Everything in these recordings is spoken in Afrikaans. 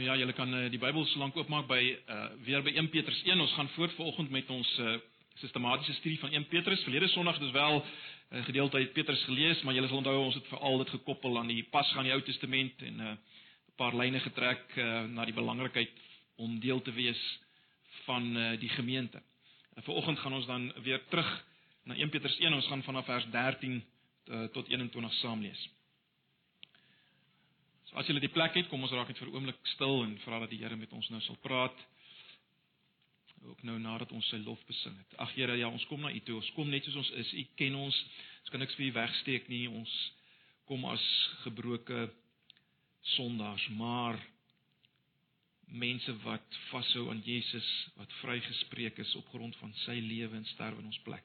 Nou ja, julle kan uh, die Bybel so lank oopmaak by uh, weer by 1 Petrus 1. Ons gaan voort vanoggend met ons uh, sistematiese studie van 1 Petrus. Verlede Sondag het ons wel 'n uh, gedeelte uit Petrus gelees, maar julle sal onthou ons het veral dit gekoppel aan die pas gaan die Ou Testament en 'n uh, paar lyne getrek uh, na die belangrikheid om deel te wees van uh, die gemeente. Uh, vanoggend gaan ons dan weer terug na 1 Petrus 1. Ons gaan vanaf vers 13 uh, tot 21 saam lees. So as jy die plek het, kom ons raak net vir 'n oomblik stil en vra dat die Here met ons nou sal praat. Ook nou nadat ons sy lof besing het. Ag Here, ja, ons kom na U toe. Ons kom net soos ons is. U ken ons. Ons kan niks vir U wegsteek nie. Ons kom as gebroke sondaars, maar mense wat vashou aan Jesus, wat vrygespreek is op grond van sy lewe en sterwe in ons plek.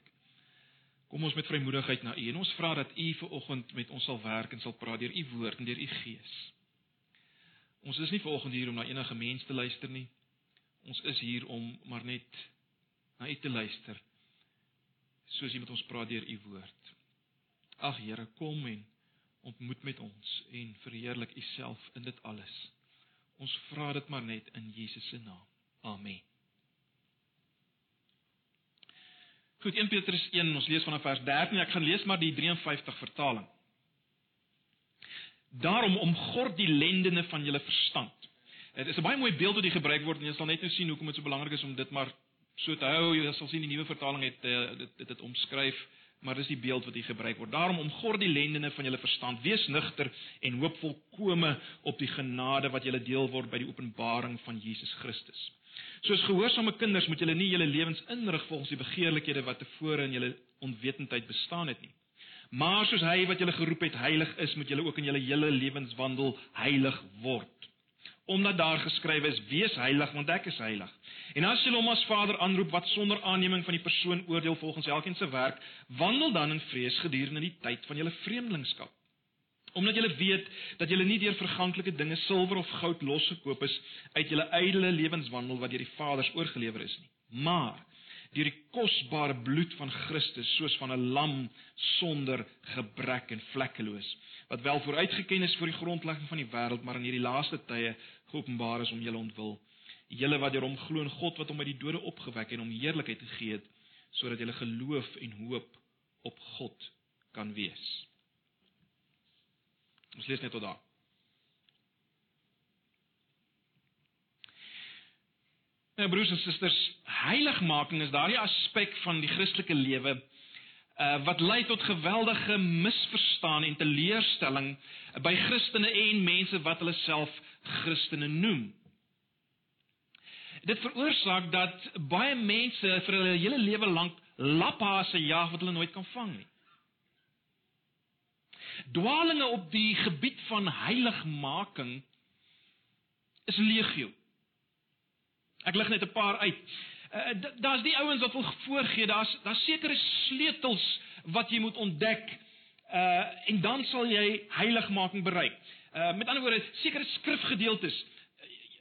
Kom ons met vrymoedigheid na U en ons vra dat U ver oggend met ons sal werk en sal praat deur U woord en deur U gees. Ons is nie vanoggend hier om na enige mens te luister nie. Ons is hier om maar net na U te luister. Soos U met ons praat deur U woord. Ag Here, kom en ontmoet met ons en verheerlik U self in dit alles. Ons vra dit maar net in Jesus se naam. Amen. Goed, 1 Petrus 1, ons lees vanaf vers 13. Ek gaan lees maar die 53 vertaling. Daarom omgord die lendene van julle verstand. Dit is 'n baie mooi beeld wat hier gebruik word en jy sal net nou sien hoekom dit so belangrik is om dit maar so te hou. Jy sal sien die nuwe vertaling het uh, dit dit dit omskryf, maar dis die beeld wat hier gebruik word. Daarom omgord die lendene van julle verstand. Wees nugter en hoop volkome op die genade wat julle deel word by die openbaring van Jesus Christus. Soos gehoorsame kinders moet julle nie julle lewens inrig volgens die begeerlikhede wat tevore in julle onwetendheid bestaan het nie. Maar soos hy wat julle geroep het heilig is, moet julle ook in julle hele lewenswandel heilig word. Omdat daar geskrywe is: Wees heilig, want ek is heilig. En as julle hom as Vader aanroep wat sonder aanneming van die persoon oordeel volgens elkeen se werk, wandel dan in vrees gedurende die tyd van julle vreemdelingskap. Omdat julle weet dat julle nie deur verganklike dinge silwer of goud losgekoop is uit julle ydelle lewenswandel wat deur die Vaders oorgelewer is nie, maar deur die kosbare bloed van Christus soos van 'n lam sonder gebrek en vlekkeloos wat wel vooruitgeken is vir die grondlegging van die wêreld maar in hierdie laaste tye geopenbaar is om julle ontwil. Julle wat deur hom glo in God wat hom uit die dode opgewek en hom heerlikheid gegee het sodat julle geloof en hoop op God kan wees. Ons lees net tot daar Nou broers en susters, heiligmaking is daardie aspek van die Christelike lewe uh wat lei tot geweldige misverstande en teleurstelling by Christene en mense wat hulle self Christene noem. Dit veroorsaak dat baie mense vir hulle hele lewe lank laphase jag wat hulle nooit kan vang nie. Dwalinge op die gebied van heiligmaking is legio. Ek lig net 'n paar uit. Uh, daar's die ouens wat wil voorgee, daar's daar's sekere sleutels wat jy moet ontdek. Uh en dan sal jy heiligmaking bereik. Uh met ander woorde, sekere skrifgedeeltes.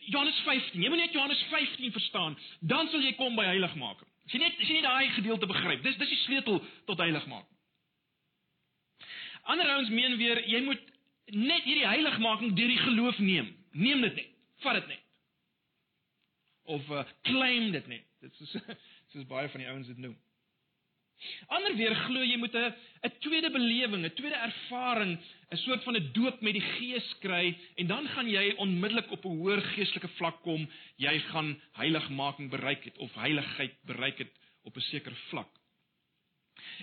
Johannes 15. Jy moet net Johannes 15 verstaan, dan sal jy kom by heiligmaking. As jy net as jy net daai gedeelte begryp, dis dis die sleutel tot heiligmaking. Ander ouens meen weer jy moet net hierdie heiligmaking deur die geloof neem. Neem dit net. Vat dit net of uh, claim dit net. Dit is soos baie van die ouens dit noem. Ander weer glo jy moet 'n 'n tweede belewing, 'n tweede ervaring, 'n soort van 'n doop met die Gees kry en dan gaan jy onmiddellik op 'n hoër geestelike vlak kom. Jy gaan heiligmaking bereik het of heiligheid bereik het op 'n sekere vlak.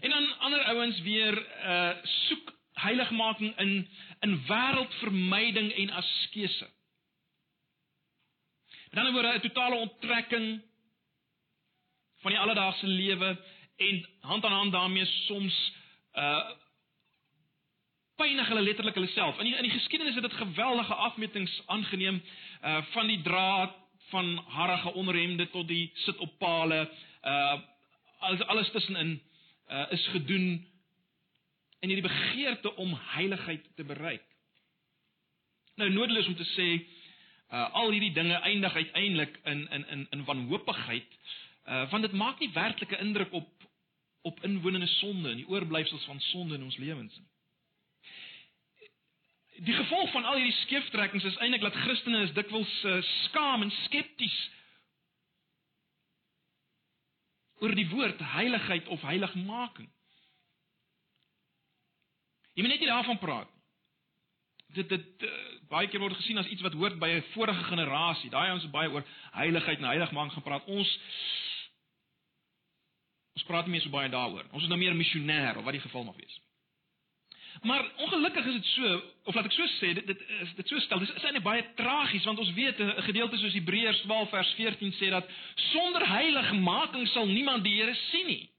En dan ander ouens weer uh soek heiligmaking in in wêreldvermyding en askese. Met ander woorde 'n totale onttrekking van die alledaagse lewe en hand aan hand daarmee soms uh pynig hulle letterlik hulle self. In die, in die geskiedenis het dit geweldige afmetings aangeneem uh van die draad van harige onderhemde tot die sit op pale. Uh alles alles tussenin uh is gedoen in hierdie begeerte om heiligheid te bereik. Nou noodloos om te sê uh, al hierdie dinge eindig uiteindelik in in in in wanhoopigheid uh, want dit maak nie werklike indruk op op inwonende sonde en die oorblyfsels van sonde in ons lewens nie. die gevolg van al hierdie skeeftrekkings is eintlik dat Christene is dikwels uh, skaam en skepties oor die woord heiligheid of heiligmaking. Jy moet net nie daarvan praat nie. Dit dit uh, baie keer word gesien as iets wat hoort by 'n vorige generasie. Daai het baie oor heiligheid en heiligmaking gepraat. Ons ons praat nie meer so baie daaroor. Ons is nou meer missionêr of wat die geval mag wees. Maar ongelukkig is dit so, of laat ek so sê, dit dit is dit so stel. Dit is eintlik baie tragies want ons weet 'n gedeelte soos Hebreërs 12 vers 14 sê dat sonder heiligmaking sal niemand die Here sien nie.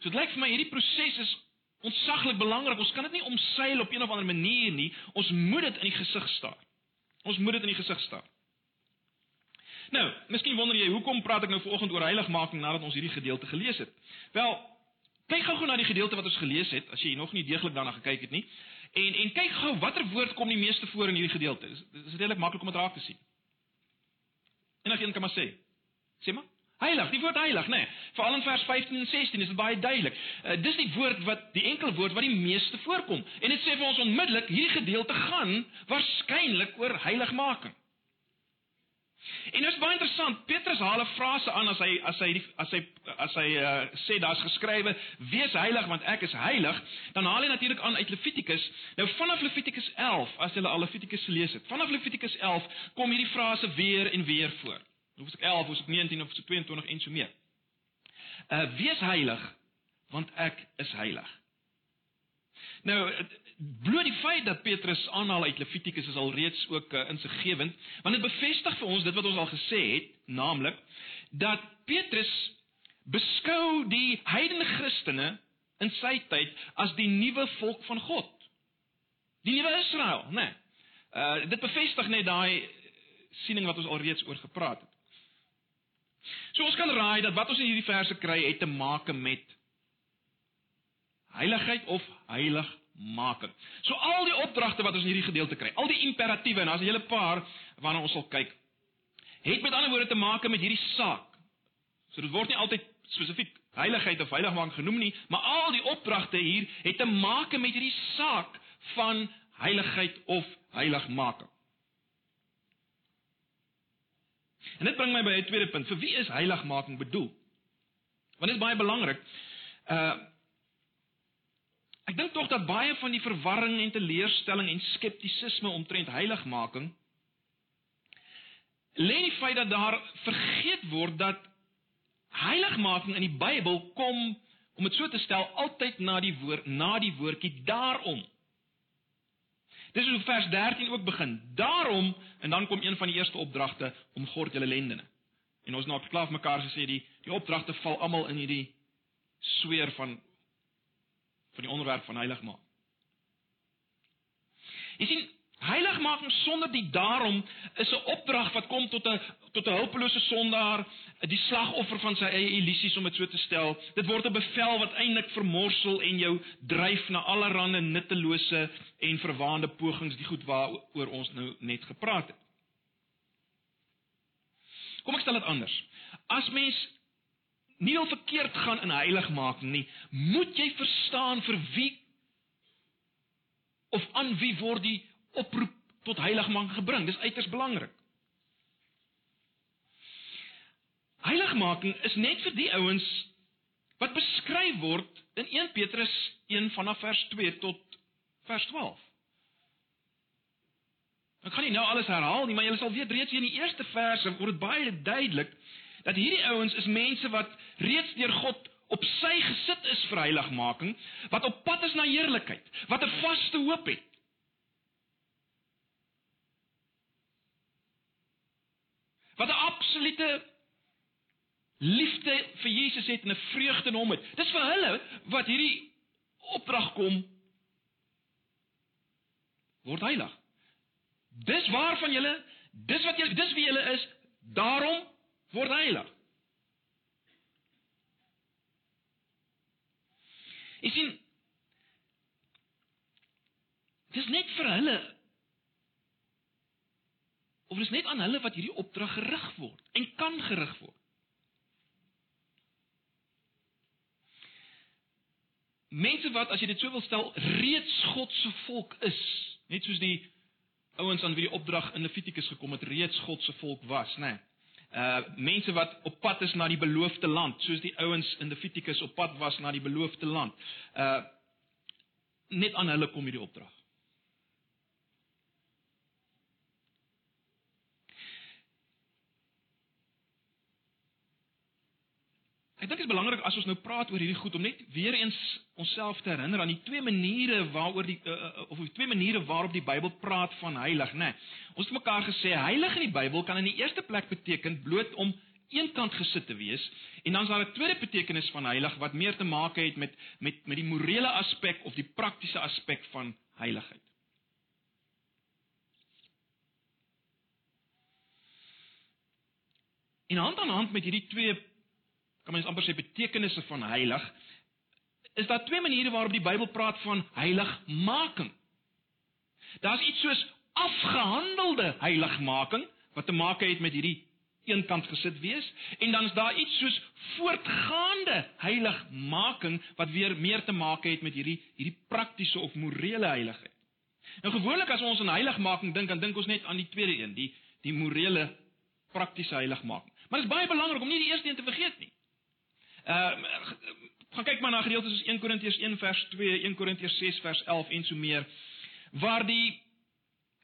So dit lyk vir my hierdie proses is ontsaglik belangrik. Ons kan dit nie omseil op een of ander manier nie. Ons moet dit in die gesig staar. Ons moet dit in die gesig staar. Nou, miskien wonder jy hoekom praat ek nou vanoggend oor heiligmaking nadat ons hierdie gedeelte gelees het. Wel, kyk gou-gou na die gedeelte wat ons gelees het as jy nog nie deeglik daarna gekyk het nie. En en kyk gou watter woord kom die meeste voor in hierdie gedeelte. Dit is redelik maklik om dit raak te sien. Enigiemand kan maar sê. Sê maar. Heilig, die woord heilig, nê. Nee, Veral in vers 15 en 16 is dit baie duidelik. Uh, dis die woord wat die enkel woord wat die meeste voorkom. En dit sê vir ons onmiddellik hierdie gedeelte gaan waarskynlik oor heiligmaking. En dit is baie interessant. Petrus haal 'n frase aan as hy as hy as hy as hy uh, sê daar's geskrywe: "Wees heilig want ek is heilig." Dan haal hy natuurlik aan uit Levitikus. Nou vanaf Levitikus 11, as jy al Levitikus gelees het, vanaf Levitikus 11 kom hierdie frase weer en weer voor. Hoofstuk 11, hoofstuk 19 of hoofstuk 22 en so meer. Uh wees heilig want ek is heilig. Nou bloot die feit dat Petrus aanhaal uit Levitikus is alreeds ook uh, insiggewend, want dit bevestig vir ons dit wat ons al gesê het, naamlik dat Petrus beskou die heidene Christene in sy tyd as die nuwe volk van God. Die nuwe Israel, né? Nee. Uh dit bevestig net daai siening wat ons alreeds oor gepraat het. So ons kan raai dat wat ons in hierdie verse kry het te maak met heiligheid of heiligmaking. So al die opdragte wat ons in hierdie gedeelte kry, al die imperatiewe en daar's 'n hele paar waarna ons sal kyk, het met ander woorde te maak met hierdie saak. So dit word nie altyd spesifiek heiligheid of heiligmaking genoem nie, maar al die opdragte hier het te maak met hierdie saak van heiligheid of heiligmaking. En dit bring my by 'n tweede punt. Vir wie is heiligmaking bedoel? Want dit is baie belangrik. Uh Ek dink tog dat baie van die verwarring en teleurstelling en skeptisisme omtrent heiligmaking lê in die feit dat daar vergeet word dat heiligmaking in die Bybel kom om dit so te stel altyd na die woord na die woordjie daarom. Dis hoe vers 13 ook begin. Daarom en dan kom een van die eerste opdragte om gord julle lendene. En ons nou op klaar mekaar gesê die die opdragte val almal in hierdie sweer van van die onderwerp van heiligmaking. Jy sien, heiligmaking sonder die daarom is 'n opdrag wat kom tot 'n tot 'n hulpelose sondaar, die slagoffer van sy eie illusies om dit so te stel. Dit word 'n bevel wat eintlik vermorsel en jou dryf na allerlei nuttelose en verwaande pogings, die goed waaroor ons nou net gepraat het. Kom ek stel dit anders. As mens nie wil verkeerd gaan in heiligmaking nie, moet jy verstaan vir wie of aan wie word die oproep tot heiligmaking gebring. Dis uiters belangrik. Heiligmaking is net vir die ouens wat beskryf word in 1 Petrus 1 vanaf vers 2 tot vers 12. Ek gaan nie nou alles herhaal nie, maar julle sal weet reeds in die eerste verse word dit baie duidelik dat hierdie ouens is mense wat reeds deur God op sy gesit is vir heiligmaking, wat op pad is na heerlikheid, wat 'n vaste hoop het. Wat 'n absolute liefde vir Jesus het en 'n vreugde in hom het. Dis vir hulle wat hierdie opdrag kom word heilig. Dis waarvan julle, dis wat julle, dis wie julle is, daarom word heilig. Jy sien Dis net vir hulle of dis net aan hulle wat hierdie opdrag gerig word en kan gerig word. mense wat as jy dit so wil stel reeds God se volk is, net soos die ouens aan wie die opdrag in Levitikus gekom het reeds God se volk was, nê. Nee. Uh mense wat op pad is na die beloofde land, soos die ouens in Levitikus op pad was na die beloofde land. Uh net aan hulle kom hierdie opdrag. Ek dink dit is belangrik as ons nou praat oor hierdie goed om net weer eens onsself te herinner aan die twee maniere waaroor die uh, of die twee maniere waarop die Bybel praat van heilig, né? Nee, ons het mekaar gesê heilig in die Bybel kan in die eerste plek beteken bloot om eenkant gesit te wees en dan is daar 'n tweede betekenis van heilig wat meer te maak het met met met die morele aspek of die praktiese aspek van heiligheid. In hand aan hand met hierdie twee kan mens amper sê betekenisse van heilig, is daar twee maniere waarop die Bybel praat van heiligmaking. Daar's iets soos afgehandelde heiligmaking wat te maak het met hierdie eenkant gesit wees en dan is daar iets soos voortgaande heiligmaking wat weer meer te maak het met hierdie hierdie praktiese of morele heiligheid. Nou gewoonlik as ons aan heiligmaking dink, dan dink ons net aan die tweede een, die die morele praktiese heiligmaking. Maar dit is baie belangrik om nie die eerste een te vergeet nie. Ehm uh, gaan kyk maar na gedeeltes soos 1 Korintiërs 1 vers 2, 1 Korintiërs 6 vers 11 en so meer waar die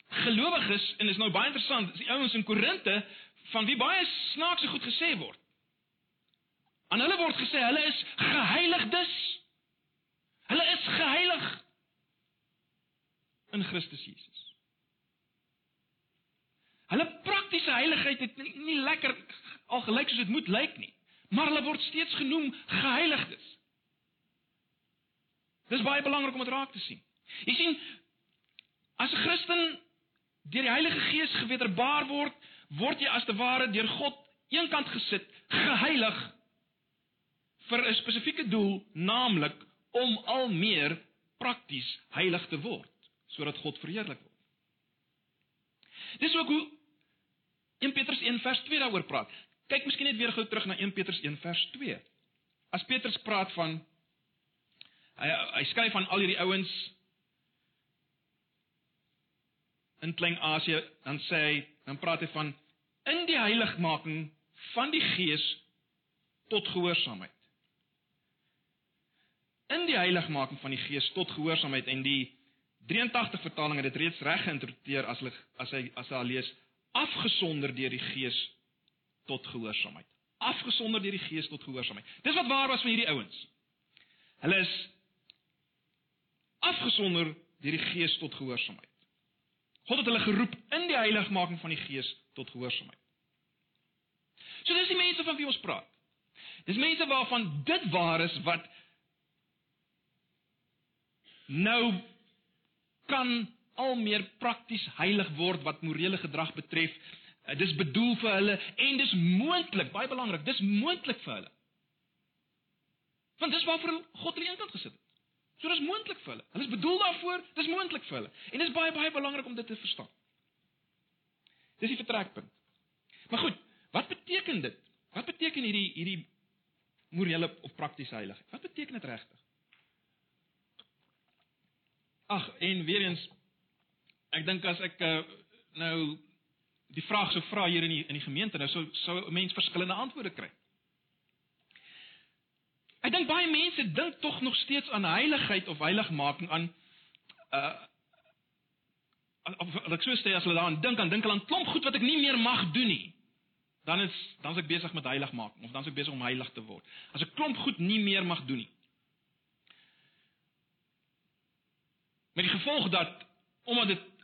gelowiges en is nou baie interessant, die ouens in Korinte van wie baie snaakse goed gesê word. Aan hulle word gesê hulle is geheiligdes. Hulle is geheilig in Christus Jesus. Hulle praktiese heiligheid het nie, nie lekker al gelyk soos dit moet lyk nie maar hulle word steeds genoem geheiligdes. Dis baie belangrik om dit raak te sien. Jy sien as 'n Christen deur die Heilige Gees gewederbaar word, word jy as te ware deur God eenkant gesit, geheilig vir 'n spesifieke doel, naamlik om al meer prakties heilig te word, sodat God verheerlik word. Dis ook hoe 1 Petrus 1 vers 2 daaroor praat. Kyk miskien net weer gou terug na 1 Petrus 1 vers 2. As Petrus praat van hy hy skryf van al hierdie ouens in Klein-Asië, dan sê hy, dan praat hy van in die heiligmaking van die Gees tot gehoorsaamheid. In die heiligmaking van die Gees tot gehoorsaamheid en die 83 vertaling het dit reeds reg geïnterpreteer as hulle as hy as hy lees afgesonder deur die Gees tot gehoorsaamheid. Afgesonder deur die Gees tot gehoorsaamheid. Dis wat waar was vir hierdie ouens. Hulle is afgesonder deur die Gees tot gehoorsaamheid. God het hulle geroep in die heiligmaking van die Gees tot gehoorsaamheid. So dis die mense van wie ons praat. Dis mense waarvan dit waar is wat nou kan al meer prakties heilig word wat morele gedrag betref dis bedoel vir hulle en dis moontlik, baie belangrik, dis moontlik vir hulle. Want dis waarvoor God hulle eenkant gesit het. So dis moontlik vir hulle. Hulle is bedoel daarvoor, dis moontlik vir hulle. En dis baie baie belangrik om dit te verstaan. Dis die vertrekpunt. Maar goed, wat beteken dit? Wat beteken hierdie hierdie morele of praktiese heiligheid? Wat beteken dit regtig? Ag, en weer eens ek dink as ek uh, nou die vraag sou vra hier in die in die gemeente nou sou sou 'n mens verskillende antwoorde kry. Ek dink baie mense dink tog nog steeds aan heiligheid of heiligmaking aan uh of ek sou sê as hulle daaraan dink aan dink hulle aan klomp goed wat ek nie meer mag doen nie. Dan is dan is ek besig met heiligmaking of dan is ek besig om heilig te word. As ek klomp goed nie meer mag doen nie. Met die gevolg dat omdat dit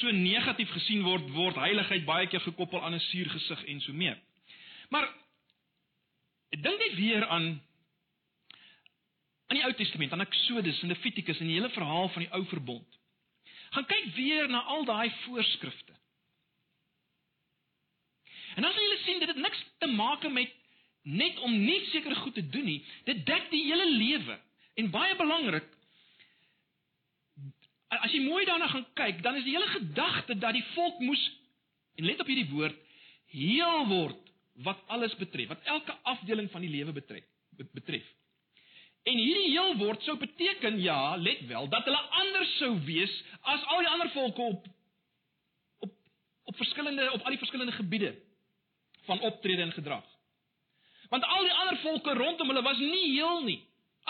so negatief gesien word, word heiligheid baie keer gekoppel aan 'n suur gesig en so meer. Maar dink net weer aan aan die Ou Testament, aan Eksodus en Levitikus en die hele verhaal van die Ou Verbond. Gaan kyk weer na al daai voorskrifte. En dan sal julle sien dit het niks te maak met net om nie sekere goed te doen nie. Dit dek die hele lewe. En baie belangrik, as jy mooi daarna gaan kyk, dan is die hele gedagte dat die volk moes en let op hierdie woord heel word wat alles betref, wat elke afdeling van die lewe betref, betref. En hierdie heel word sou beteken ja, let wel, dat hulle anders sou wees as al die ander volke op op op verskillende op al die verskillende gebiede van optrede en gedrag. Want al die ander volke rondom hulle was nie heel nie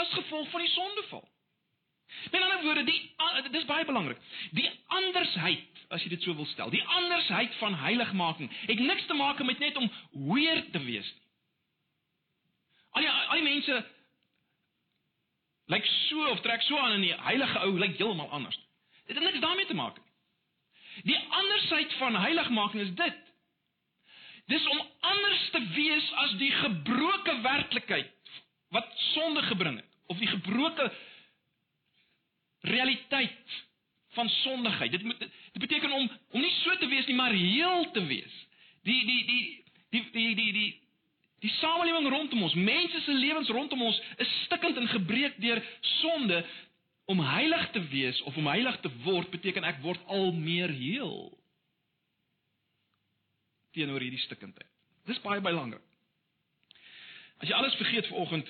as gevolg van die sondeval. Met ander woorde, die dis baie belangrik. Die andersheid, as jy dit so wil stel, die andersheid van heiligmaking het niks te maak met net om weer te wees nie. Al die al die mense lyk so of trek so aan in die heilige ou lyk heeltemal anders. Dit het niks daarmee te maak nie. Die andersheid van heiligmaking is dit. Dis om anders te wees as die gebroke werklikheid wat sonde gebring het of die gebroke realiteit van sondigheid. Dit moet dit beteken om om nie so te wees nie, maar heel te wees. Die die die die die die die die samelewing rondom ons, mense se lewens rondom ons is stikkend en gebreek deur sonde. Om heilig te wees of om heilig te word beteken ek word al meer heel teenoor hierdie stikkindheid. Dis baie belangrik. As jy alles vergeet vanoggend,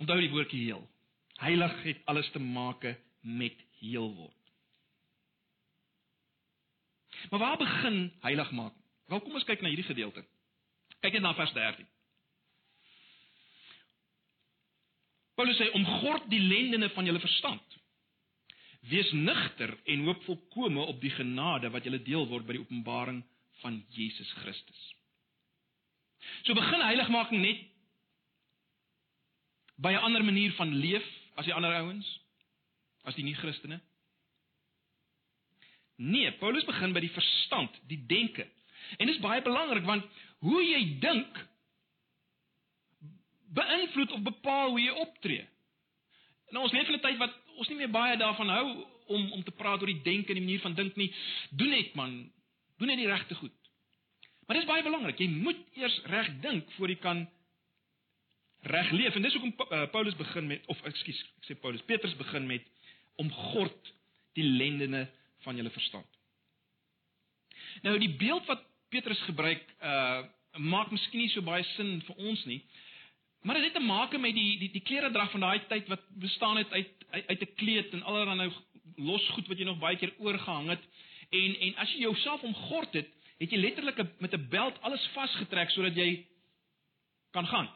onthou die woordjie heel. Heilig het alles te maak met heel word. Maar waar begin heiligmaking? Wel kom ons kyk na hierdie gedeelte. Kyk net na vers 13. Paulus sê om gord die lendene van julle verstand. Wees nugter en hoop volkome op die genade wat julle deel word by die openbaring van Jesus Christus. So begin heiligmaking net by 'n ander manier van leef as die ander ouens? As die nie-Christene? Nee, Paulus begin by die verstand, die denke. En dit is baie belangrik want hoe jy dink beïnvloed of bepaal hoe jy optree. Nou ons leef in 'n tyd wat ons nie meer baie daarvan hou om om te praat oor die denke en die manier van dink nie. Doen net man, doen net die regte goed. Maar dit is baie belangrik. Jy moet eers reg dink voor jy kan reg leef. En dis hoekom uh, Paulus begin met of ekskuus, ek sê Paulus, Petrus begin met om gord die lendene van julle verstand. Nou die beeld wat Petrus gebruik, uh maak miskien nie so baie sin vir ons nie. Maar dit het te maak met die die die kleredrag van daai tyd wat bestaan het uit uit, uit 'n kleed en allerlei nou los goed wat jy nog baie keer oorgehang het. En en as jy jouself omgord het, het jy letterlik met 'n beld alles vasgetrek sodat jy kan gaan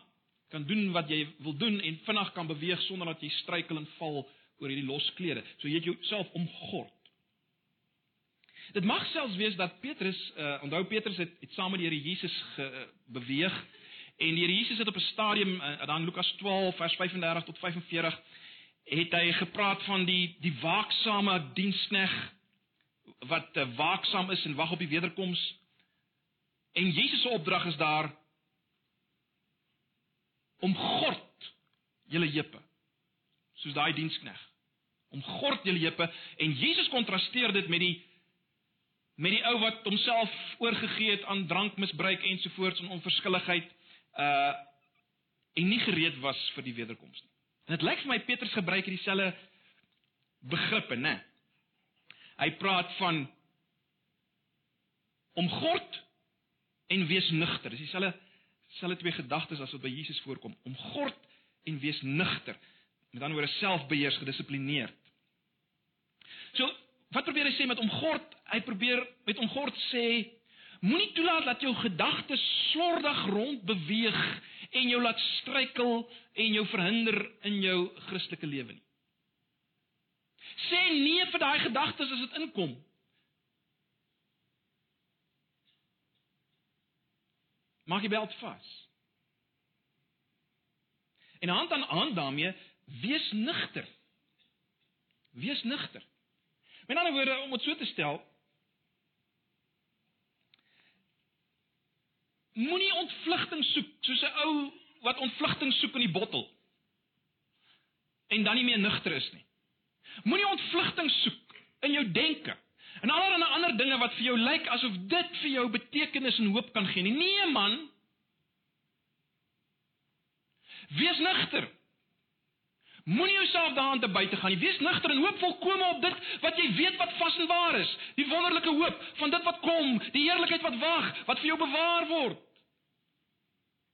kan doen wat jy wil doen en vinnig kan beweeg sonder dat jy struikel en val oor hierdie los klere. So jy het jouself omgord. Dit mag selfs wees dat Petrus, uh, onthou Petrus het, het saam met die Here Jesus ge, uh, beweeg en die Here Jesus het op 'n stadium uh, dan Lukas 12 vers 35 tot 45 het hy gepraat van die die waaksame dienskneg wat uh, waaksaam is en wag op die wederkoms. En Jesus se opdrag is daar om gord julle heupe soos daai dienskneg om gord julle heupe en Jesus kontrasteer dit met die met die ou wat homself oorgegee het aan drankmisbruik ensovoorts en onverskilligheid uh en nie gereed was vir die wederkoms nie. En dit lyk vir my Petrus gebruik hierdie selfe begrippe, né? Hy praat van om gord en wees nugter. Dis dieselfde selfe twee gedagtes as wat by Jesus voorkom om gord en wees nugter met ander woorde selfbeheers gedissiplineerd. So wat probeer hy sê met om gord? Hy probeer met om gord sê moenie toelaat dat jou gedagtes slordig rond beweeg en jou laat struikel en jou verhinder in jou Christelike lewe nie. Sê nee vir daai gedagtes as dit inkom Maak jy beld vas. En hand aan hand daarmee, wees nugter. Wees nugter. Met ander woorde, om dit so te stel, moenie ontvlugting soek soos 'n ou wat ontvlugting soek in die bottel en dan nie meer nugter is nie. Moenie ontvlugting soek in jou denke En allerlei ander dinge wat vir jou lyk asof dit vir jou betekenis en hoop kan gee. Nee man. Wees nugter. Moenie jouself daaraan te buite gaan nie. Wees nugter en hoop volkome op dit wat jy weet wat vas en waar is. Die wonderlike hoop van dit wat kom, die heerlikheid wat wag, wat vir jou bewaar word.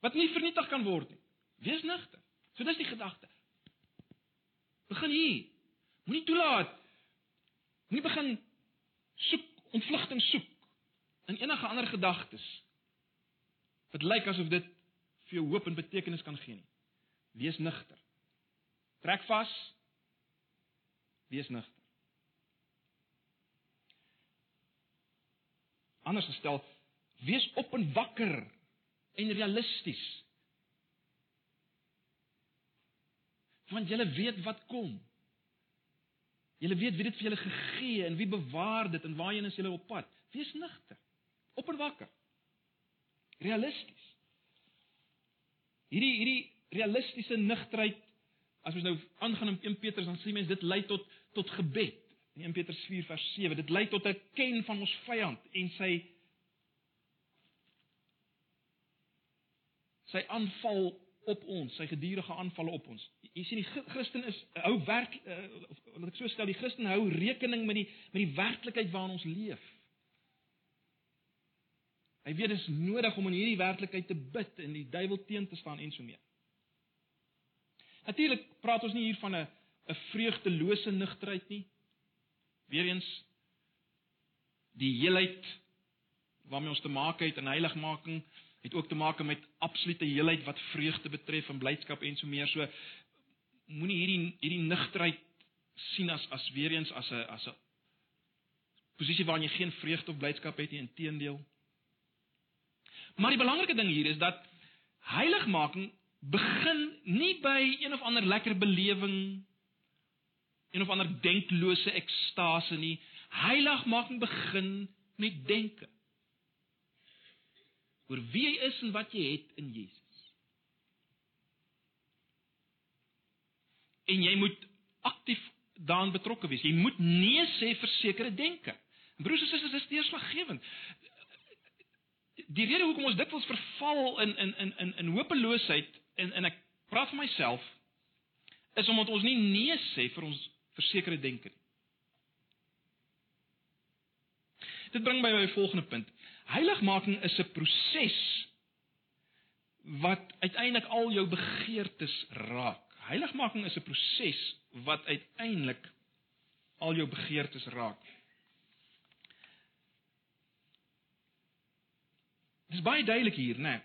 Wat nie vernietig kan word nie. Wees nugter. So dis die gedagte. Begin hier. Moenie toelaat. Moenie begin soek ontvlugting soek in enige ander gedagtes. Dit lyk asof dit vir jou hoop en betekenis kan gee nie. Wees nigter. Trek vas. Wees nigter. Anders gestel, wees op en wakker en realisties. Want jy weet wat kom. Jy weet wie dit vir julle gegee en wie bewaar dit en waarheen is julle op pad. Wees nigter. Op en wakker. Realisties. Hierdie hierdie realistiese nigterheid as ons nou aangaan in 1 Petrus dan sien mense dit lei tot tot gebed. In 1 Petrus 4 vers 7 dit lei tot 'n ken van ons vyand en sy sy aanval op ons, sy gedurende aanvalle op ons. Jy sien die Christen is hou werk uh, wat ek so stel, die Christen hou rekening met die met die werklikheid waarin ons leef. Hy weet dit is nodig om in hierdie werklikheid te bid en die duiwel teen te staan en so mee. Natuurlik praat ons nie hier van 'n 'n vreugdelose nigterheid nie. Weereens die heelheid waarmee ons te maak het in heiligmaking het ook te maak met absolute heelheid wat vreugde betref en blydskap en so meer. So moenie hierdie hierdie nigterheid sien as as weereens as 'n as 'n posisie waarin jy geen vreugde of blydskap het nie, inteendeel. Maar die belangrike ding hier is dat heiligmaking begin nie by een of ander lekker belewing een of ander denklose ekstase nie. Heiligmaking begin met denke. Oor wie jy is en wat jy het in Jesus. En jy moet aktief daarin betrokke wees. Jy moet nee sê vir sekere denke. Broers en susters, dis deurslaggewend die rede hoekom ons dikwels verval in in in in in hopeloosheid en en ek praat vir myself is omdat ons nie nee sê vir ons versekerde denke nie. Dit bring my by my volgende punt. Heiligmaking is 'n proses wat uiteindelik al jou begeertes raak. Heiligmaking is 'n proses wat uiteindelik al jou begeertes raak. Dit is baie duidelik hier, né? Nee.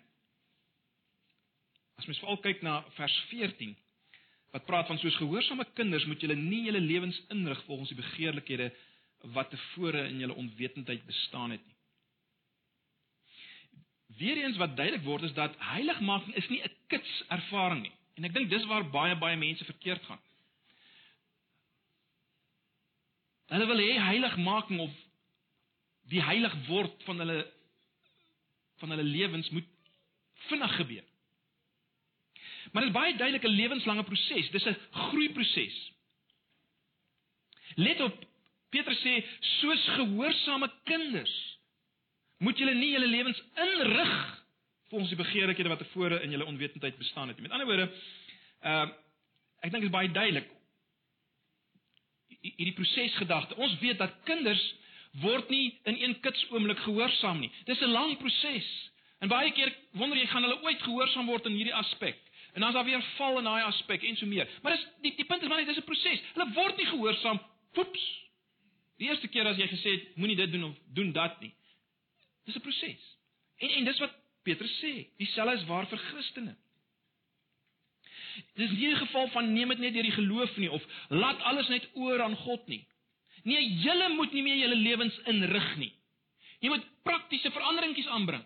As mens veral kyk na vers 14 wat praat van soos gehoorsame kinders moet julle nie julle lewens inrig volgens die begeerlikhede wat tevore in julle onwetendheid bestaan het nie. Weereens wat duidelik word is dat heiligmaking is nie 'n kits ervaring nie. En ek dink dis waar baie baie mense verkeerd gaan. Hulle wil hê heiligmaking of die heilig word van hulle van hulle lewens moet vinnig gebeur. Maar dit is baie duidelik 'n lewenslange proses. Dis 'n groeiproses. Let op, Petrus sê soos gehoorsame kinders moet julle nie julle lewens inrig volgens die begeerlikhede wat tevore in julle onwetendheid bestaan het nie. Met ander woorde, uh ek dink dit is baie duidelik hierdie prosesgedagte. Ons weet dat kinders word nie in een kits oomblik gehoorsaam nie. Dis 'n lang proses. En baie keer wonder jy gaan hulle ooit gehoorsaam word in hierdie aspek. En dan is daar weer val in daai aspek en so meer. Maar dis die die punt is maar net dis 'n proses. Hulle word nie gehoorsaam. Poeps. Die eerste keer as jy gesê het moenie dit doen of doen dat nie. Dis 'n proses. En en dis wat Petrus sê, dieselfde is waar vir Christene. Dis nie 'n geval van neem dit net deur die geloof nie of laat alles net oor aan God nie. Nee, julle moet nie meer julle lewens inrig nie. Jy moet praktiese veranderingkies aanbring.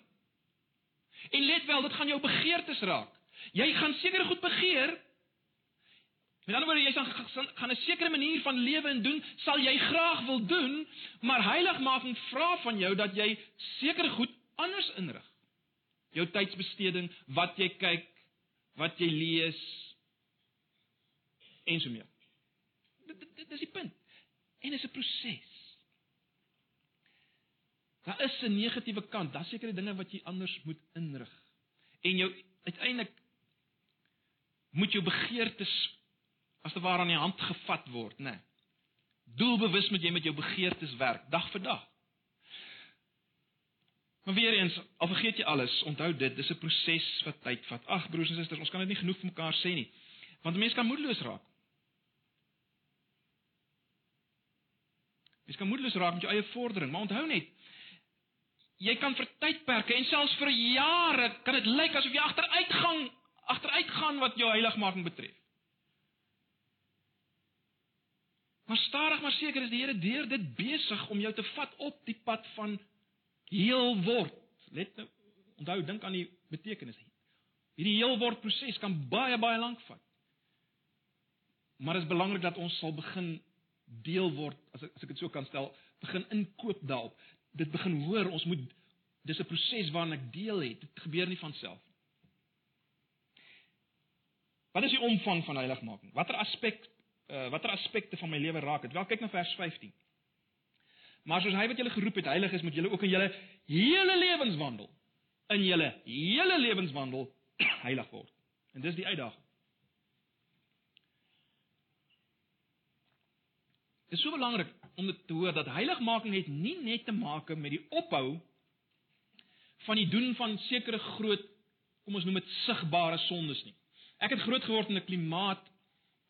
En let wel, dit gaan jou begeertes raak. Jy gaan seker goed begeer. Met ander woorde, jy gaan gaan 'n sekere manier van lewe en doen, sal jy graag wil doen, maar heiligmaking vra van jou dat jy seker goed anders inrig. Jou tydsbesteding, wat jy kyk, wat jy lees en so meer. Dit dit is die punt. En dit is 'n proses. Daar is 'n negatiewe kant, daar's sekere dinge wat jy anders moet inrig. En jou uiteindelik moet jou begeertes as te ware aan die hand gevat word, né? Nee. Doelbewus moet jy met jou begeertes werk dag vir dag. Maar weer eens, al vergeet jy alles, onthou dit, dis 'n proses wat tyd vat. Ag broers en susters, ons kan dit nie genoeg vir mekaar sê nie. Want 'n mens kan moedeloos raak. Jy kan moedeloos raak met jou eie vordering, maar onthou net jy kan vir tydperke en selfs vir jare kan dit lyk asof jy agteruitgang agteruitgaan wat jou heiligmaking betref. Maar stadig maar seker is die Here deur dit besig om jou te vat op die pad van heel word. Let nou, onthou dink aan die betekenis. Hierdie heel word proses kan baie baie lank vat. Maar dit is belangrik dat ons sal begin deel word as ek as ek dit so kan stel, begin inkoop daarop. Dit begin hoor, ons moet dis 'n proses waarna ek deel het. Dit gebeur nie van self nie. Wat is die omvang van heiligmaking? Watter aspek uh, watter aspekte van my lewe raak dit? Wel kyk na vers 15. Maar soos hy wat julle geroep het heilig is, moet julle ook in julle hele lewenswandel in julle hele lewenswandel heilig word. En dis die uitdaging. Dit is so belangrik om dit te hoor dat heiligmaking het nie net te maak met die ophou van die doen van sekere groot kom ons noem dit sigbare sondes nie. Ek het groot geword in 'n klimaat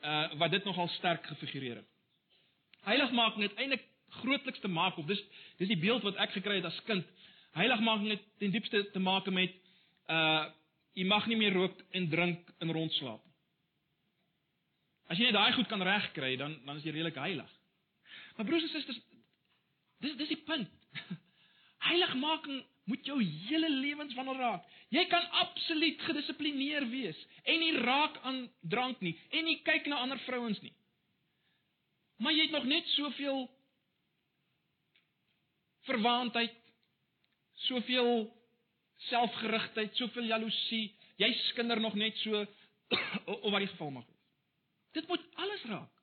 uh wat dit nogal sterk gefigureer het. Heiligmaking het eintlik grootliks te maak of dis dis die beeld wat ek gekry het as kind. Heiligmaking het ten diepste te maak met uh jy mag nie meer rook en drink en rondslaap nie. As jy net daai goed kan regkry, dan dan is jy redelik heilig. Maar broers en susters, dis dis die punt. Heiligmaking moet jou hele lewenswandel raak. Jy kan absoluut gedissiplineer wees en nie raak aan drank nie en nie kyk na ander vrouens nie. Maar jy het nog net soveel verwaandheid, soveel selfgerigtheid, soveel jaloesie. Jy skinder nog net so of wat die geval mag wees. Dit moet alles raak.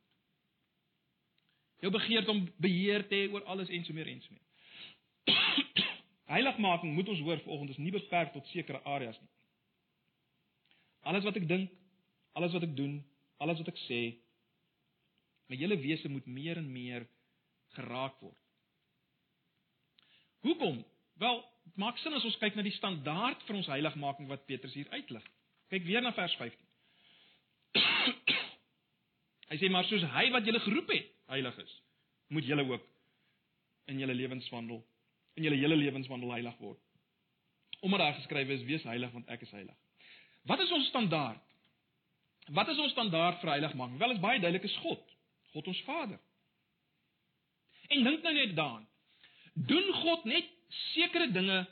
Jou begeerte om beheer te hê oor alles en so meer en so meer. Heiligmaking moet ons hoor vanoggend is nie beperk tot sekere areas nie. Alles wat ek dink, alles wat ek doen, alles wat ek sê, my hele wese moet meer en meer geraak word. Hoekom? Wel, dit maak sin as ons kyk na die standaard vir ons heiligmaking wat Petrus hier uitlig. Kyk weer na vers 15. Hy sê maar soos hy wat julle geroep het, heilig is, moet julle ook in julle lewenswandel in julle hele lewenswandel heilig word. Omdat daar geskrywe is: "Wees heilig want ek is heilig." Wat is ons standaard? Wat is ons standaard vir heiligmaking? Wel is baie duidelik is God, God ons Vader. En dink nou net daaraan. Doen God net sekere dinge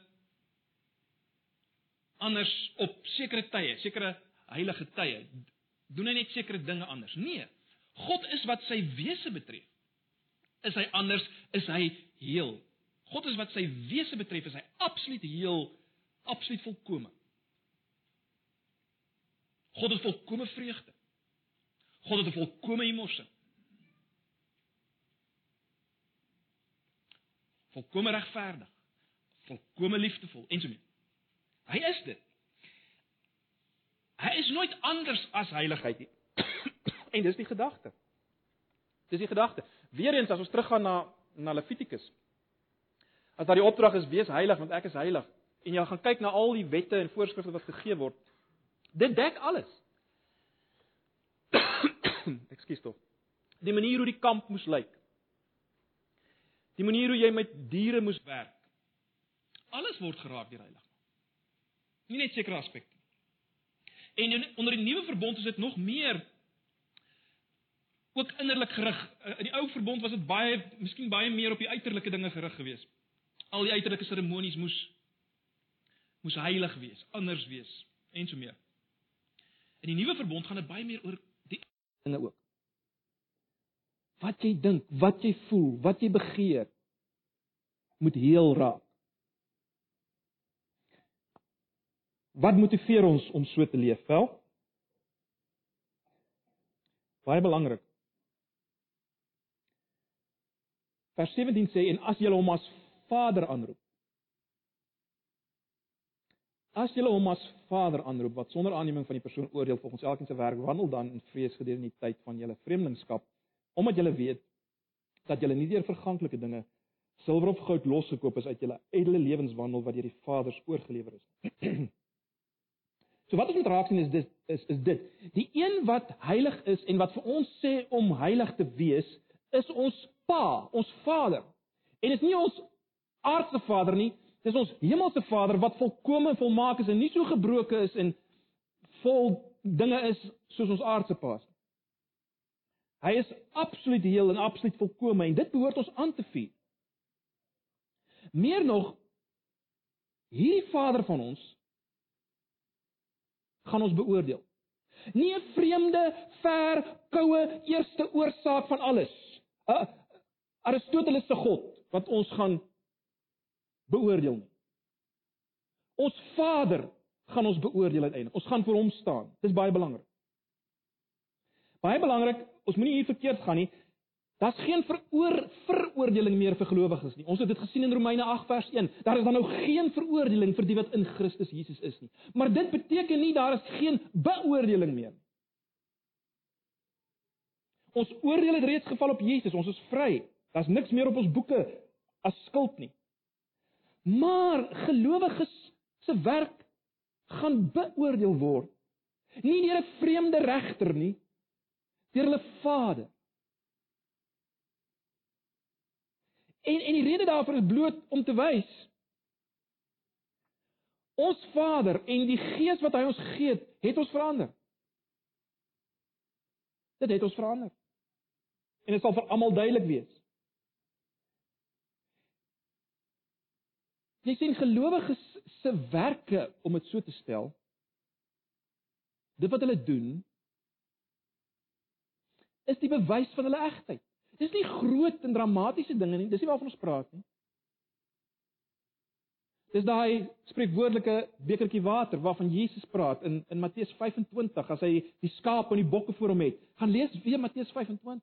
anders op sekere tye, sekere heilige tye? Doen hy net sekere dinge anders? Nee. God is wat sy wese betref. Is hy anders? Is hy heel? God is wat sy wese betref, is hy absoluut heel, absoluut volkome. God het volkome vreugde. God het 'n volkome emosie. Volkome regverdig. Volkome liefdevol en so mee. Hy is dit. Hy is nooit anders as heiligheid nie. en dis die gedagte. Dis die gedagte. Weereens as ons teruggaan na na Levitikus As daar die opdrag is wees heilig want ek is heilig en jy gaan kyk na al die wette en voorskrifte wat gegee word. Dit dek alles. Ekskuus tog. Die manier hoe die kamp moes lyk. Die manier hoe jy met diere moes werk. Alles word geraak deur heilig. Nie net sekere aspekte. En onder die nuwe verbond is dit nog meer ook innerlik gerig. In die ou verbond was dit baie miskien baie meer op die uiterlike dinge gerig geweest al die uiterlike seremonies moes moes heilig wees, anders wees en so meer. In die nuwe verbond gaan dit baie meer oor die dinge ook. Wat jy dink, wat jy voel, wat jy begeer moet heel raak. Wat motiveer ons om so te leef? Wel? Baie belangrik. Vers 17 sê en as jy hom as Vader aanroep. As jy hom as Vader aanroep wat sonder aanneming van die persoon oordeel volgens elkeen se werk, wandel dan in vrees gedurende die tyd van julle vreemdelingskap, omdat julle weet dat julle nie deur verganklike dinge silwer of goud losgekoop is uit julle edele lewenswandel wat deur die Vaders oorgelewer is. So wat ons moet raak sien is dis is is dit. Die een wat heilig is en wat vir ons sê om heilig te wees, is ons Pa, ons Vader. En dit is nie ons aardse Vader nie, dis ons hemelse Vader wat volkome en volmaak is en nie so gebroke is en vol dinge is soos ons aardse Pa is. Hy is absoluut heel en absoluut volkome en dit behoort ons aan te vier. Meer nog, hierdie Vader van ons gaan ons beoordeel. Nie 'n vreemde, ver, koue eerste oorsaak van alles. 'n Aristoteles se God wat ons gaan beoordeel nie. Ons Vader gaan ons beoordeel uiteindelik. Ons gaan voor hom staan. Dis baie belangrik. Baie belangrik, ons moenie hier verkeerd gaan nie. Daar's geen veroor veroordeling meer vir gelowiges nie. Ons het dit gesien in Romeine 8 vers 1. Daar is dan nou geen veroordeling vir die wat in Christus Jesus is nie. Maar dit beteken nie daar is geen beoordeling meer nie. Ons oordeel het reeds geval op Jesus. Ons is vry. Daar's niks meer op ons boeke as skuld nie. Maar gelowiges se werk gaan beoordeel word. Nie deur 'n vreemde regter nie, deur hulle Vader. En en die rede daarvoor is bloot om te wys ons Vader en die Gees wat hy ons gee, het ons verander. Dit het ons verander. En dit sal vir almal duidelik wees. Jy sien gelowiges se werke om dit so te stel. Dit wat hulle doen is die bewys van hulle egtheid. Dis nie groot en dramatiese dinge nie, dis nie waarvan ons praat nie. Dis daai spreekwoordelike bekertjie water waarvan Jesus praat in in Matteus 25 as hy die skaap en die bokke voor hom het. Gaan lees weer Matteus 25.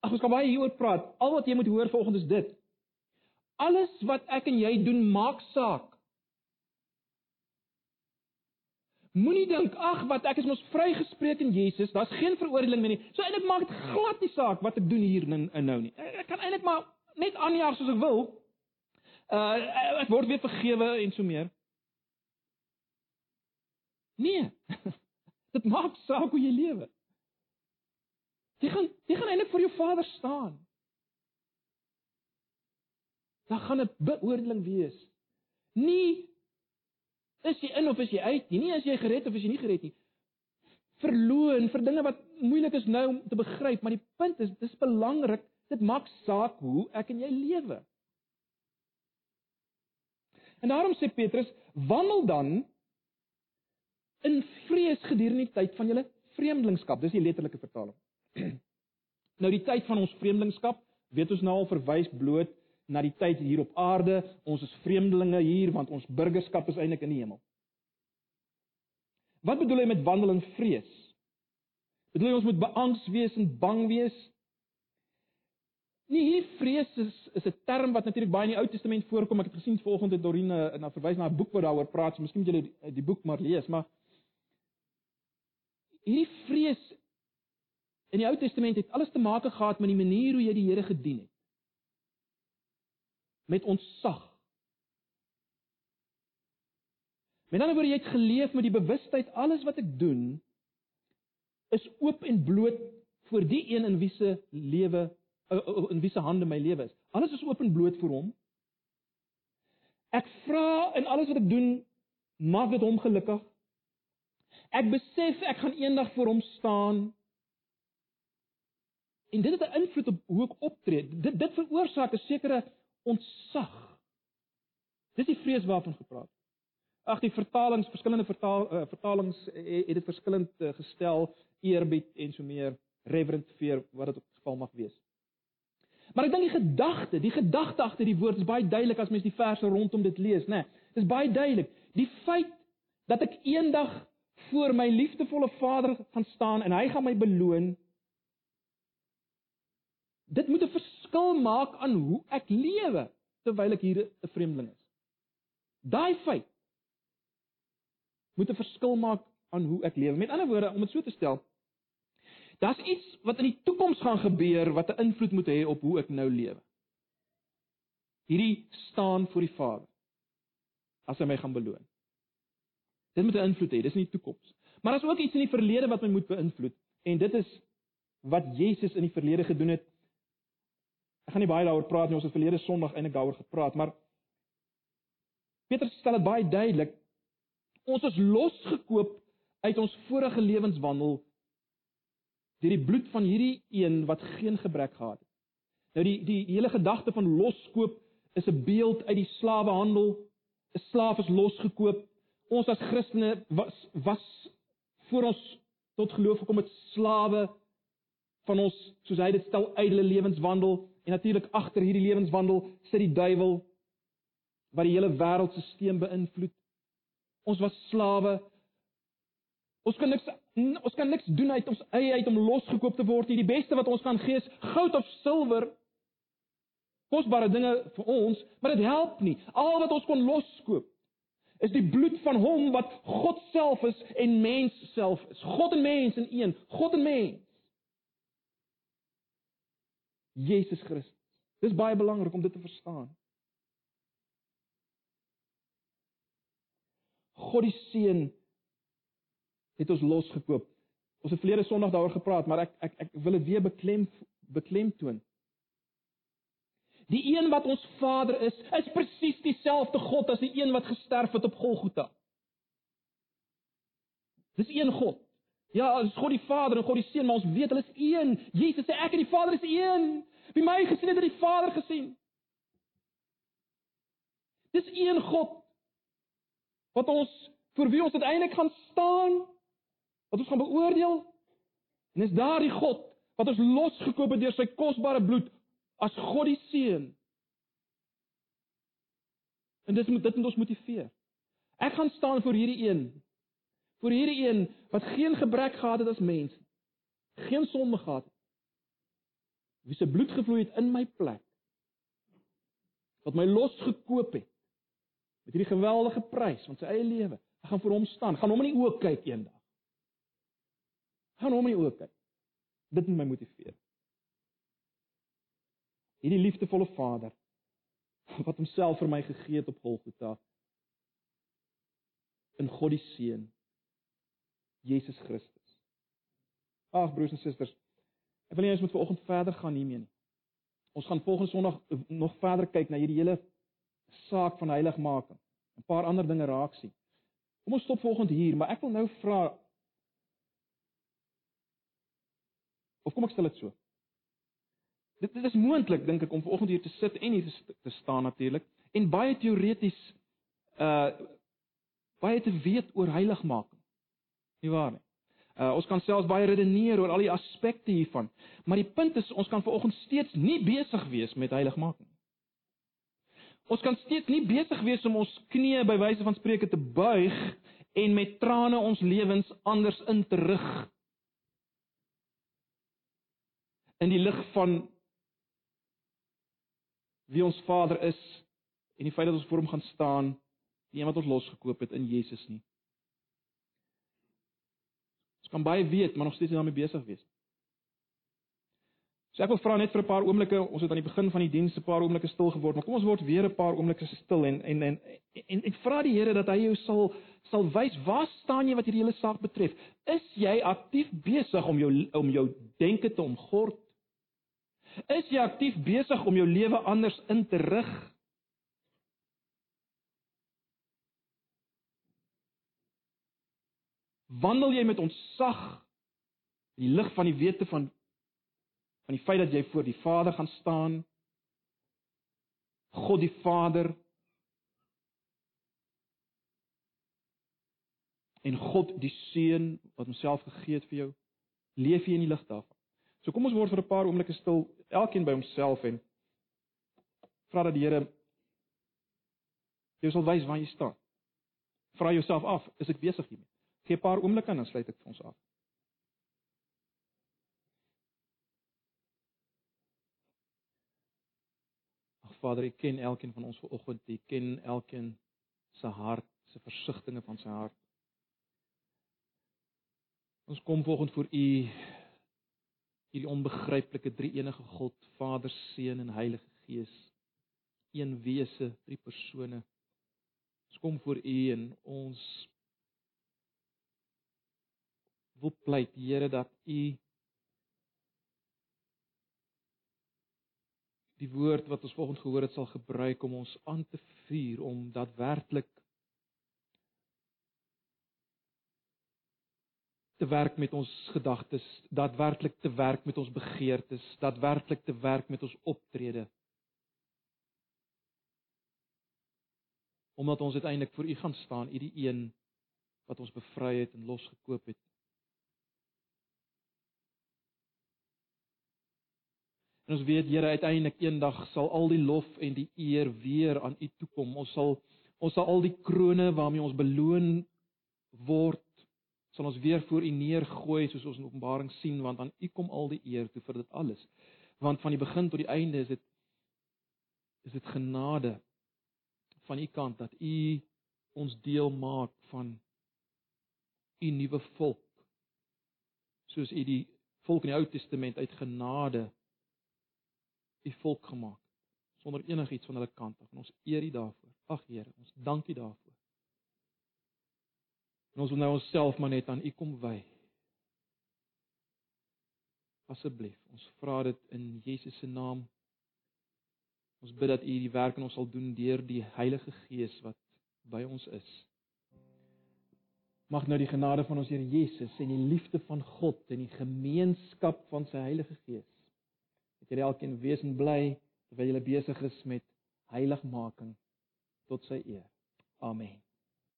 Ag ons kan baie hieroor praat. Al wat jy moet hoor vanoggend is dit. Alles wat ek en jy doen maak saak. Moenie dink ag wat ek is mos vrygespreek in Jesus, daar's geen veroordeling meer nie. So eintlik maak dit glad nie saak wat ek doen hier en nou nie. Ek kan eintlik maar net aanjaag soos ek wil. Uh ek word weer vergewe en so meer. Nee. dit maak saak hoe jy lewe. Jy gaan jy gaan eintlik voor jou Vader staan. Daar gaan 'n beoordeling wees. Nie is jy in of is jy uit nie, nie is jy gered of is jy nie gered nie. Verloon vir dinge wat moeilik is nou om te begryp, maar die punt is dis belangrik, dit maak saak hoe ek en jy lewe. En daarom sê Petrus, wandel dan in vrees gedurende die tyd van julle vreemdelingskap. Dis die letterlike vertaling. nou die tyd van ons vreemdelingskap, weet ons nou al verwys bloot na die tyd hier op aarde. Ons is vreemdelinge hier want ons burgerskap is eintlik in die hemel. Wat bedoel hy met wandel in vrees? Bedoel hy ons moet beangs wees en bang wees? Nee, hier vrees is is 'n term wat natuurlik baie in die Ou Testament voorkom. Ek het gesien volgende Dorine na verwys na 'n boek wat daaroor praat. So miskien moet julle die, die boek maar lees, maar hierdie vrees In die Ou Testament het alles te maak gehad met die manier hoe jy die Here gedien het. Met ontsag. Met ander woorde jy het geleef met die bewustheid alles wat ek doen is oop en bloot vir die een in wie se lewe in wie se hande my lewe is. Alles is oop en bloot vir hom. Ek vra in alles wat ek doen maak dit hom gelukkig. Ek besef ek gaan eendag voor hom staan En dit het 'n invloed op hoe ek optree. Dit dit veroorsaak 'n sekere ontsag. Dis die vrees waarvan gepraat. Ag die vertalings, verskillende vertaal uh, vertalings het, het dit verskillend uh, gestel, eerbied en so meer, reverent fear wat dit op geval mag wees. Maar ek dink die gedagte, die gedagte agter die woord is baie duidelik as mens die verse rondom dit lees, né? Nee, dis baie duidelik. Die feit dat ek eendag voor my liefdevolle Vader gaan staan en hy gaan my beloon Dit moet 'n verskil maak aan hoe ek lewe terwyl ek hier 'n vreemdeling is. Daai feit moet 'n verskil maak aan hoe ek lewe. Met ander woorde, om dit so te stel, daar's iets wat in die toekoms gaan gebeur wat 'n invloed moet hê op hoe ek nou lewe. hierdie staan voor die Vader as hy my gaan beloon. Dit moet 'n invloed hê, dis nie die toekoms. Maar daar's ook iets in die verlede wat my moet beïnvloed en dit is wat Jesus in die verlede gedoen het. Ek gaan nie baie daaroor praat nie, ons het verlede Sondag eintlik daaroor gepraat, maar Petrus stel dit baie duidelik. Ons is losgekoop uit ons vorige lewenswandel deur die bloed van hierdie een wat geen gebrek gehad het. Nou die die, hele gedagte van loskoop is 'n beeld uit die slawehandel. 'n Slaaf is losgekoop. Ons as Christene was was voor ons tot geloof gekom met slawe van ons soos hy dit stel ydelle lewenswandel en natuurlik agter hierdie lewenswandel sit die duiwel wat die hele wêreldstelsel beïnvloed. Ons was slawe. Ons kan niks ons kan niks doen uit ons eie uit om losgekoop te word nie. Die beste wat ons kan gee is goud of silwer. Kosbare dinge vir ons, maar dit help nie. Al wat ons kon loskoop is die bloed van hom wat God self is en mens self is. God en mens in een, God en mens. Jesus Christus. Dis baie belangrik om dit te verstaan. God die Seun het ons losgekoop. Ons het verlede Sondag daaroor gepraat, maar ek ek ek wil dit weer beklem beklemtoon. Die een wat ons Vader is, is presies dieselfde God as die een wat gesterf het op Golgotha. Dis een God. Ja, dis God die Vader en God die Seun, maar ons weet hulle is een. Jesus sê ek en die Vader is een. Wie my gesien het, het die Vader gesien. Dis een God wat ons vir wie ons uiteindelik gaan staan, wat ons gaan beoordeel. En dis daardie God wat ons losgekoop het deur sy kosbare bloed as God die seun. En dit moet dit moet ons motiveer. Ek gaan staan vir hierdie een. Vir hierdie een wat geen gebrek gehad het as mens. Geen sonde gehad het. Wie se bloed gevloei het in my plek. Wat my losgekoop het met hierdie geweldige prys van sy eie lewe. Ek gaan vir hom staan. Gaan hom in die oë kyk eendag. Gaan hom in die oë kyk. Dit moet my motiveer hierdie liefdevolle Vader wat homself vir my gegee het op Golgotha in God die Seun Jesus Christus. Ag broers en susters, ek wil nie ons moet vanoggend verder gaan hiermee nie. Ons gaan volgende Sondag nog verder kyk na hierdie hele saak van heiligmaking. 'n Paar ander dinge raak sien. Kom ons stop volgende hier, maar ek wil nou vra Of kom ek stel dit so? Dit, dit is moontlik dink ek om vanoggend hier te sit en hier te staan natuurlik en baie teoreties uh baie te weet oor heiligmaking. Nie waar nie? Uh ons kan selfs baie redeneer oor al die aspekte hiervan, maar die punt is ons kan vanoggend steeds nie besig wees met heiligmaking. Ons kan steeds nie besig wees om ons knieë by wyse van spreuke te buig en met trane ons lewens anders in te rig. In die lig van wie ons Vader is en die feit dat ons voor hom gaan staan, die een wat ons losgekoop het in Jesus nie. Ons kan baie weet, maar nog steeds nie daarmee besig wees. So ek wil vra net vir 'n paar oomblikke, ons het aan die begin van die diens 'n paar oomblikke stil geword, maar kom ons word weer 'n paar oomblikke stil en en en en, en, en vra die Here dat hy jou sal sal wys waar staan jy wat hierdie hele saak betref. Is jy aktief besig om jou om jou denke te omgord Is jy aktief besig om jou lewe anders in te rig? Wandel jy met ontsag in die lig van die wete van van die feit dat jy voor die Vader gaan staan? God die Vader en God die Seun wat homself gegee het vir jou, leef jy in die lig daarvan? So kom ons word vir 'n paar oomblikke stil, elkeen by homself en vra dat die Here jou sal wys waar jy staan. Vra jouself af, is ek besig hiermee? Gee 'n paar oomblikke en dan sluit ek vir ons af. Ag Vader, U ken elkeen van ons vanoggend, U ken elkeen se hart, se versigtings van sy hart. Ons kom volgens voor U hierdie onbegryplike drie-enige God, Vader, Seun en Heilige Gees. een wese, drie persone. Ons kom voor U en ons wil pleit Here dat U die woord wat ons vanoggend gehoor het sal gebruik om ons aan te vuur om daadwerklik te werk met ons gedagtes, daadwerklik te werk met ons begeertes, daadwerklik te werk met ons optrede. Omdat ons uiteindelik voor U gaan staan, U die een wat ons bevry het en losgekoop het. En ons weet Here uiteindelik eendag sal al die lof en die eer weer aan U toe kom. Ons sal ons sal al die krones waarmee ons beloon word sal ons weer voor U neergooi soos ons in Openbaring sien want aan U kom al die eer toe vir dit alles. Want van die begin tot die einde is dit is dit genade van U kant dat U ons deel maak van U nuwe volk. Soos U die volk in die Ou Testament uit genade U volk gemaak sonder enigiets van hulle kant af. En ons eer U daarvoor. Ag Here, ons dank U daarvoor. En ons wil nou onsself maar net aan U kom wy. Asseblief, ons vra dit in Jesus se naam. Ons bid dat U die werk in ons sal doen deur die Heilige Gees wat by ons is. Mag nou die genade van ons Here Jesus en die liefde van God en die gemeenskap van sy Heilige Gees julle elkeen wees en bly terwyl julle besig is met heiligmaking tot sy eer. Amen.